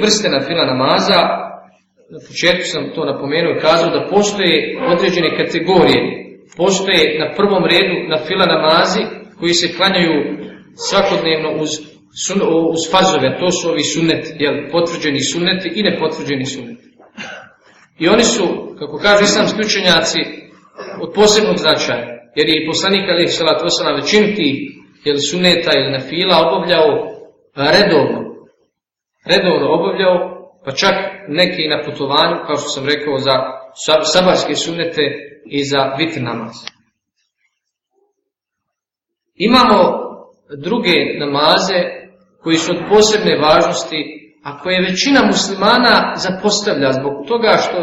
vrste na fila namaza, na početku sam to napomenuo i kazao da postoje određene kategorije, postoje na prvom redu na fila namazi koji se klanjaju svakodnevno uz, sun, uz fazove, a to su ovi sunneti, jel, potvrđeni sunneti i nepotvrđeni sunneti. I oni su, kako kažu islamski učenjaci, od posebnog značaja, jer je i poslanik Ali Salat Vosana većinu tih jel, suneta ili na fila obavljao redovno, redovno obavljao, pa čak neki na putovanju, kao što sam rekao, za sabarske sunete i za vitr namaz. Imamo druge namaze koji su od posebne važnosti, a koje većina muslimana zapostavlja zbog toga što,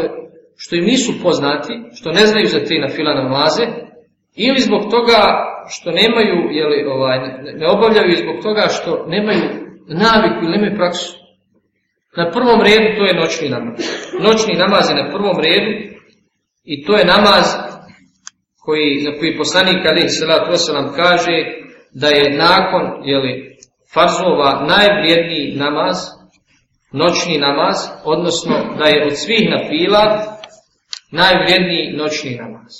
što im nisu poznati, što ne znaju za te na fila namaze, ili zbog toga što nemaju, jeli, ovaj, ne obavljaju zbog toga što nemaju naviku ili nemaju praksu. Na prvom redu to je noćni namaz. Noćni namaz je na prvom redu i to je namaz koji, za koji poslanik Ali Salatu Veselam kaže da je nakon jeli, farzova najvrijedniji namaz, noćni namaz, odnosno da je od svih napila najvrijedniji noćni namaz.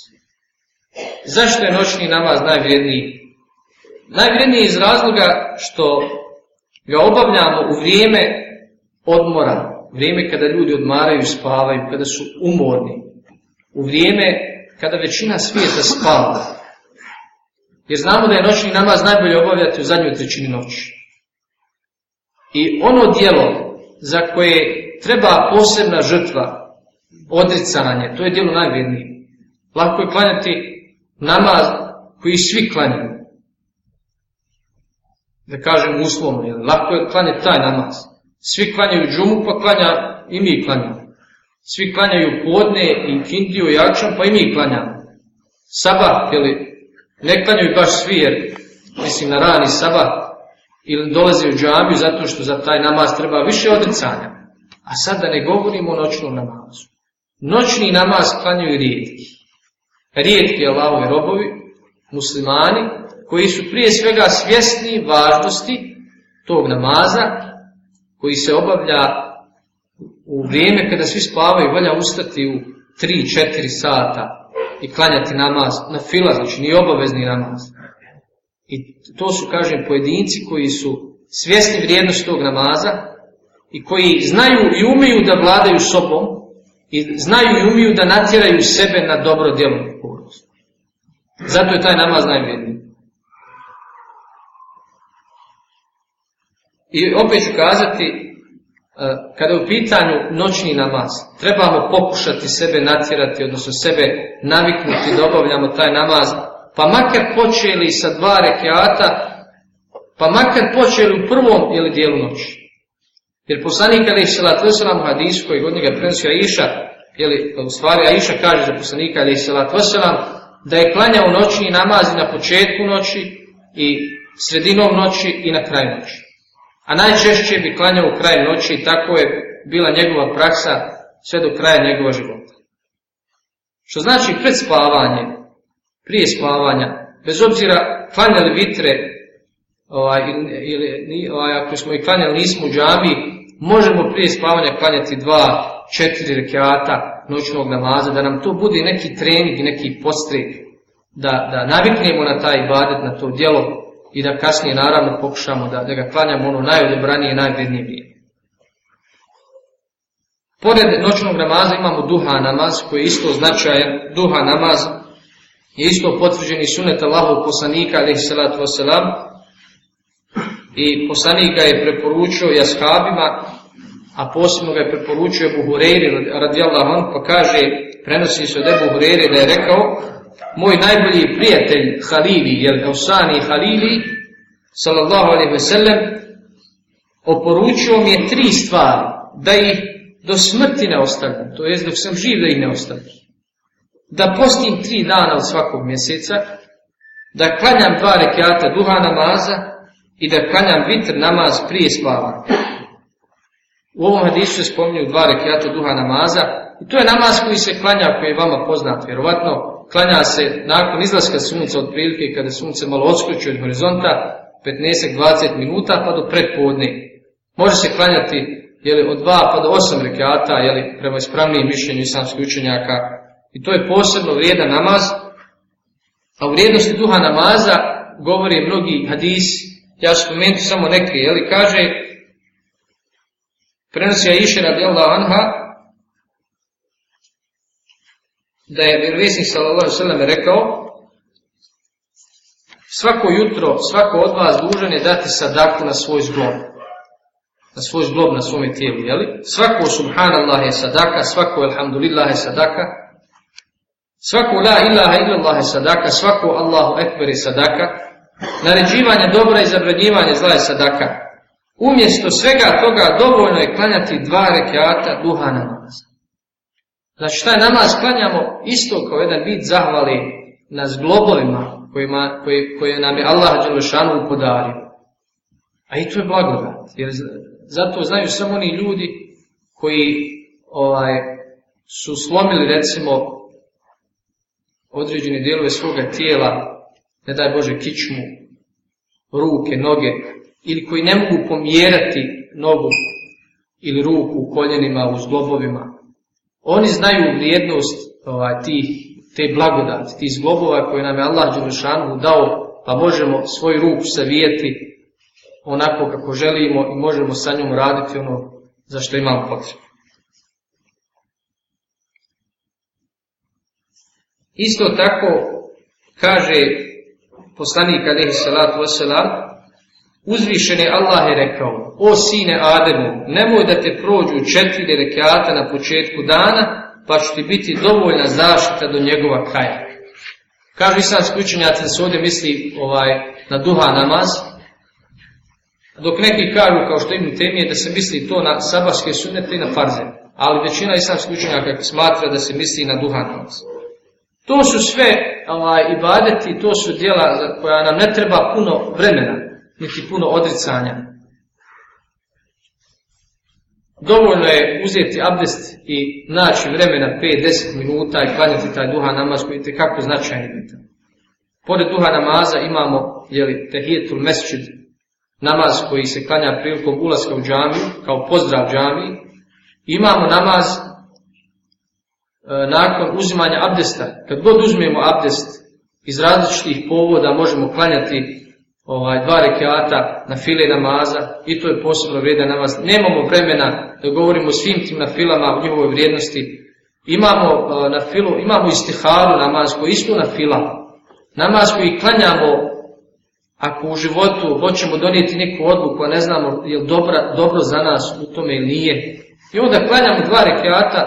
Zašto je noćni namaz najvrijedniji? Najvrijedniji iz razloga što ga obavljamo u vrijeme odmora, vrijeme kada ljudi odmaraju i spavaju, kada su umorni, u vrijeme kada većina svijeta spava, jer znamo da je noćni namaz najbolje obavljati u zadnjoj trećini noći. I ono dijelo za koje treba posebna žrtva, odricanje, to je dijelo najvrednije. Lako je klanjati namaz koji svi klanjaju. Da kažem uslovno, jer lako je klanjati taj namaz svi klanjaju džumu, pa klanja i mi klanjamo. Svi klanjaju podne i kintiju jačan, pa i mi klanjamo. Sabah, ili ne klanjaju baš svi, jer mislim na rani sabah, ili dolaze u džamiju zato što za taj namaz treba više odricanja. A sada ne govorimo o noćnom namazu. Noćni namaz klanjaju rijetki. Rijetki Allahove robovi, muslimani, koji su prije svega svjesni važnosti tog namaza koji se obavlja u vrijeme kada svi spavaju, valja ustati u 3-4 sata i klanjati namaz na fila, znači ni obavezni namaz. I to su, kažem, pojedinci koji su svjesni vrijednosti tog namaza i koji znaju i umiju da vladaju sobom i znaju i umiju da natjeraju sebe na dobro djelo. Zato je taj namaz najvrijedniji. I opet ću kazati, e, kada je u pitanju noćni namaz, trebamo pokušati sebe natjerati, odnosno sebe naviknuti da obavljamo taj namaz, pa makar počeli sa dva rekiata, pa makar počeli u prvom ili dijelu noći. Jer poslanik kada je sela tvrselam hadisu koji godine ga prenosi Aisha, ili u stvari Aisha kaže za poslanika kada je sela tvrselam, da je klanjao noćni namaz i na početku noći, i sredinom noći i na kraju noći. A najčešće bi klanjao u kraju noći i tako je bila njegova praksa sve do kraja njegova života. Što znači pred spavanje, prije spavanja, bez obzira klanjali vitre, ovaj, ili, ni, ovaj, ako smo i klanjali nismo u džabi, možemo prije spavanja klanjati dva, četiri rekiata noćnog namaza, da nam to bude neki trening, neki postrek, da, da naviknemo na taj ibadet, na to djelo, i da kasnije naravno pokušamo da, da ga klanjamo ono najodebranije i najvrednije vrijeme. Pored noćnog namaza imamo duha namaz koji je isto značajan. Duha namaz je isto potvrđeni sunet Allahog poslanika alaihi salatu wasalam i poslanik ga je preporučio jashabima a posebno ga je preporučio Ebu Hureyri radijallahu anhu, pa kaže, prenosi se od Ebu Hureyri da je rekao, moj najbolji prijatelj Halili, jer Eusani Halili, sallallahu alaihi ve sellem, oporučio mi je tri stvari, da ih do smrti ne ostavim, to je dok sam živ da ih ne ostavim. Da postim tri dana od svakog mjeseca, da klanjam dva rekiata duha namaza i da klanjam vitr namaz prije spavanja. U ovom hadisu se spominju dva rekiata duha namaza i to je namaz koji se klanja koji je vama poznat, vjerovatno, klanja se nakon izlaska sunca od prilike kada sunce malo odskoči od horizonta 15-20 minuta pa do predpodne. Može se klanjati jeli, od 2 pa do 8 rekiata jeli, prema ispravnijim mišljenju islamskih učenjaka i to je posebno vrijedna namaz a u vrijednosti duha namaza govori mnogi hadis ja ću spomenuti samo neke jeli, kaže prenosi Aisha radijallahu anha da je vjerovisnik sallallahu sallam rekao svako jutro, svako od vas dužan je dati sadaku na svoj zglob. Na svoj zglob, na svome tijelu, jeli? Svako subhanallah je sadaka, svako alhamdulillah je sadaka. Svako la ilaha illallah je sadaka, svako Allahu ekber je sadaka. Naređivanje dobra i zabranjivanje zla je sadaka. Umjesto svega toga dovoljno je klanjati dva rekiata duha na namazan. Znači šta je namaz klanjamo isto kao jedan vid zahvali na zglobovima kojima, koje, koje nam je Allah Đelešanu upodario. A i to je blagodat. Jer zato znaju samo oni ljudi koji ovaj su slomili recimo određene dijelove svoga tijela, ne daj Bože kičmu, ruke, noge, ili koji ne mogu pomjerati nogu ili ruku u koljenima, u zglobovima, oni znaju vrijednost ovaj, tih, te blagodati, tih zglobova koje nam je Allah Đelešanu dao, pa možemo svoj ruk savijeti onako kako želimo i možemo sa njom raditi ono za što imamo potrebu. Isto tako kaže poslanik alaihi salatu wasalam, Uzvišeni Allah je rekao, o sine Ademu, nemoj da te prođu četiri rekiata na početku dana, pa ću ti biti dovoljna zaštita do njegova kraja. Kažu islamski učenjaci da se ovdje misli ovaj, na duha namaz, dok neki kažu, kao što imam temije, da se misli to na sabarske sunete i na farze. Ali većina islamski učenjaka smatra da se misli na duha namaz. To su sve ovaj, ibadeti, to su dijela koja nam ne treba puno vremena niti puno odricanja. Dovoljno je uzeti abdest i naći vremena 5-10 minuta i klanjati taj duha namaz koji je kako značajni bitan. Pored duha namaza imamo jeli, tehijetul mesčid, namaz koji se klanja prilikom ulaska u džamiju, kao pozdrav džamiji. Imamo namaz e, nakon uzimanja abdesta. Kad god uzmemo abdest, iz različitih povoda možemo klanjati ovaj, dva rekiata na file namaza i to je posebno vrijedan namaz. Nemamo vremena da govorimo svim tim na filama u njihovoj vrijednosti. Imamo uh, na filu, imamo istiharu namaz koji isto na fila. Namaz koji klanjamo ako u životu hoćemo donijeti neku odluku, a ne znamo je li dobra, dobro za nas u tome ili nije. I onda klanjamo dva rekiata,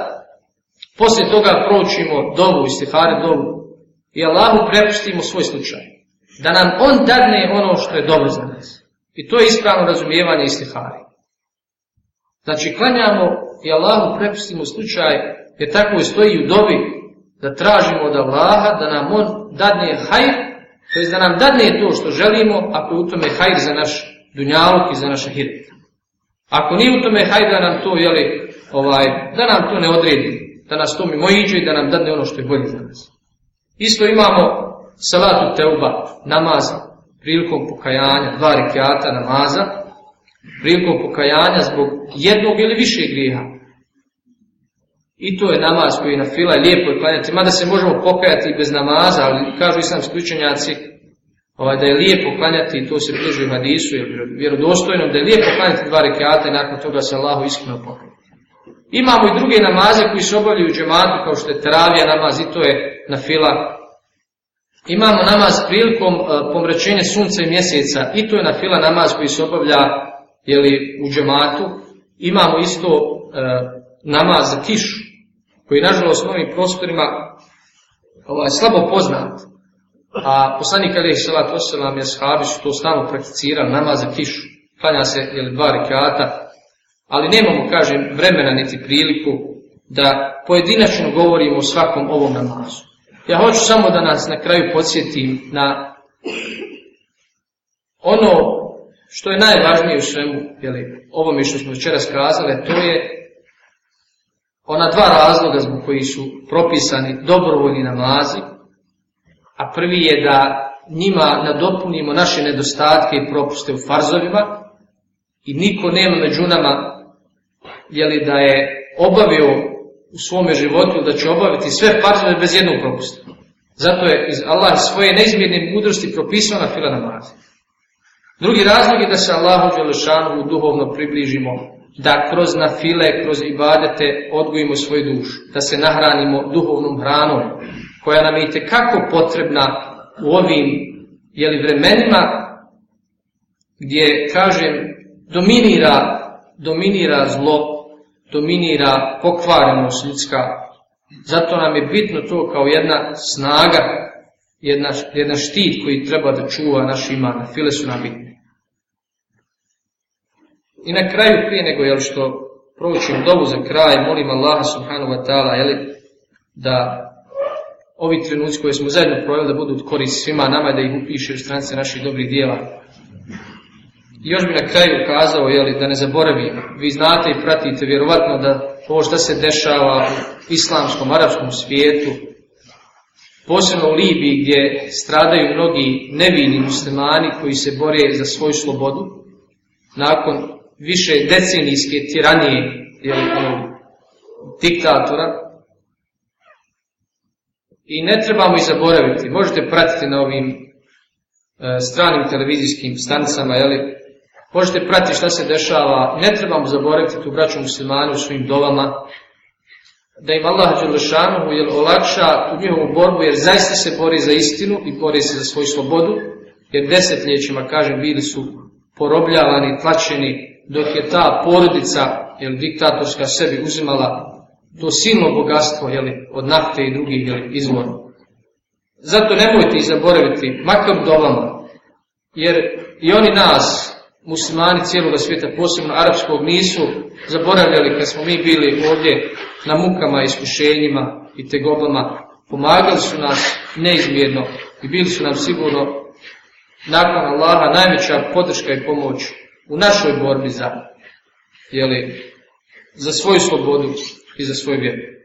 poslije toga proučimo dovu, istihare dovu i Allahu prepustimo svoj slučaj da nam on dadne ono što je dobro za nas. I to je ispravno razumijevanje istihari. Znači, klanjamo i Allahu prepustimo slučaj, jer tako je stoji u dobi, da tražimo od Allaha da nam on dadne hajr, to je da nam dadne to što želimo, ako je u tome hajr za naš dunjaluk i za naš hirt. Ako nije u tome hajr da nam to, jeli, ovaj, da nam to ne odredi, da nas to mimo iđe i da nam dadne ono što je bolje za nas. Isto imamo salatu teuba, namaza, prilikom pokajanja, dva rekiata namaza, prilikom pokajanja zbog jednog ili više griha. I to je namaz koji je na fila, lijepo je klanjati, mada se možemo pokajati i bez namaza, ali kažu islamski učenjaci ovaj, da je lijepo klanjati, to se bliže hadisu, je vjerodostojno, da je lijepo klanjati dva rekiata i nakon toga se Allahu iskreno pokaja. Imamo i druge namaze koji se obavljaju u džematu, kao što je travija namaz, i to je na fila, Imamo namaz prilikom e, pomračenja sunca i mjeseca i to je na fila namaz koji se obavlja jeli, u džematu. Imamo isto e, namaz za kišu koji je nažalost u novim prostorima ovaj, slabo poznat. A poslani kada je sada to se nam je shabi su to stano prakticirali namaz za kišu. Klanja se jeli, dva rekata. Ali nemamo, kažem, vremena niti priliku da pojedinačno govorimo o svakom ovom namazu. Ja hoću samo da nas na kraju podsjetim na ono što je najvažnije u svemu, jeli, ovome što smo včera skazali, to je ona dva razloga zbog koji su propisani dobrovoljni namazi, a prvi je da njima nadopunimo naše nedostatke i propuste u farzovima i niko nema među nama jeli, da je obavio u svome životu da će obaviti sve farzove bez jednog propusta. Zato je Allah svoje neizmjerne mudrosti propisao na fila namazi. Drugi razlog je da se Allahu Đelešanu duhovno približimo, da kroz na file, kroz ibadete odgojimo svoju dušu, da se nahranimo duhovnom hranom, koja nam je tekako potrebna u ovim jeli, vremenima gdje, kažem, dominira, dominira zlo, dominira pokvarenost ljudska. Zato nam je bitno to kao jedna snaga, jedna, jedna štit koji treba da čuva naš iman. File su nam bitne. I na kraju, prije nego jel, što proučim dobu za kraj, molim Allaha subhanahu wa ta'ala da ovi trenutci koje smo zajedno provjeli da budu od korist svima nama da ih upiše u strance naših dobrih dijela. I još bi na kraju ukazao, jeli, da ne zaboravim, vi znate i pratite vjerovatno da to što se dešava u islamskom, arapskom svijetu, posebno u Libiji gdje stradaju mnogi nevini muslimani koji se bore za svoju slobodu, nakon više decenijske tiranije jeli, ono, diktatora, I ne trebamo i zaboraviti, možete pratiti na ovim e, stranim televizijskim stanicama, jeli, Možete pratiti šta se dešava, ne trebamo zaboraviti tu braću muslimanu u svojim dovama, da im Allah Đelešanuhu jel, olakša tu njihovu borbu, jer zaista se bori za istinu i bori se za svoju slobodu, jer desetljećima, kažem, bili su porobljavani, tlačeni, dok je ta porodica, jel, diktatorska sebi uzimala to silno bogatstvo, jel, od nafte i drugih, jel, izvor. Zato nemojte ih zaboraviti, makar dovama, jer i oni nas, muslimani cijelog svijeta, posebno arapskog, nisu zaboravljali kad smo mi bili ovdje na mukama, iskušenjima i tegobama. Pomagali su nas neizmjerno i bili su nam sigurno nakon Allaha najveća podrška i pomoć u našoj borbi za, jeli, za svoju slobodu i za svoju vjeru.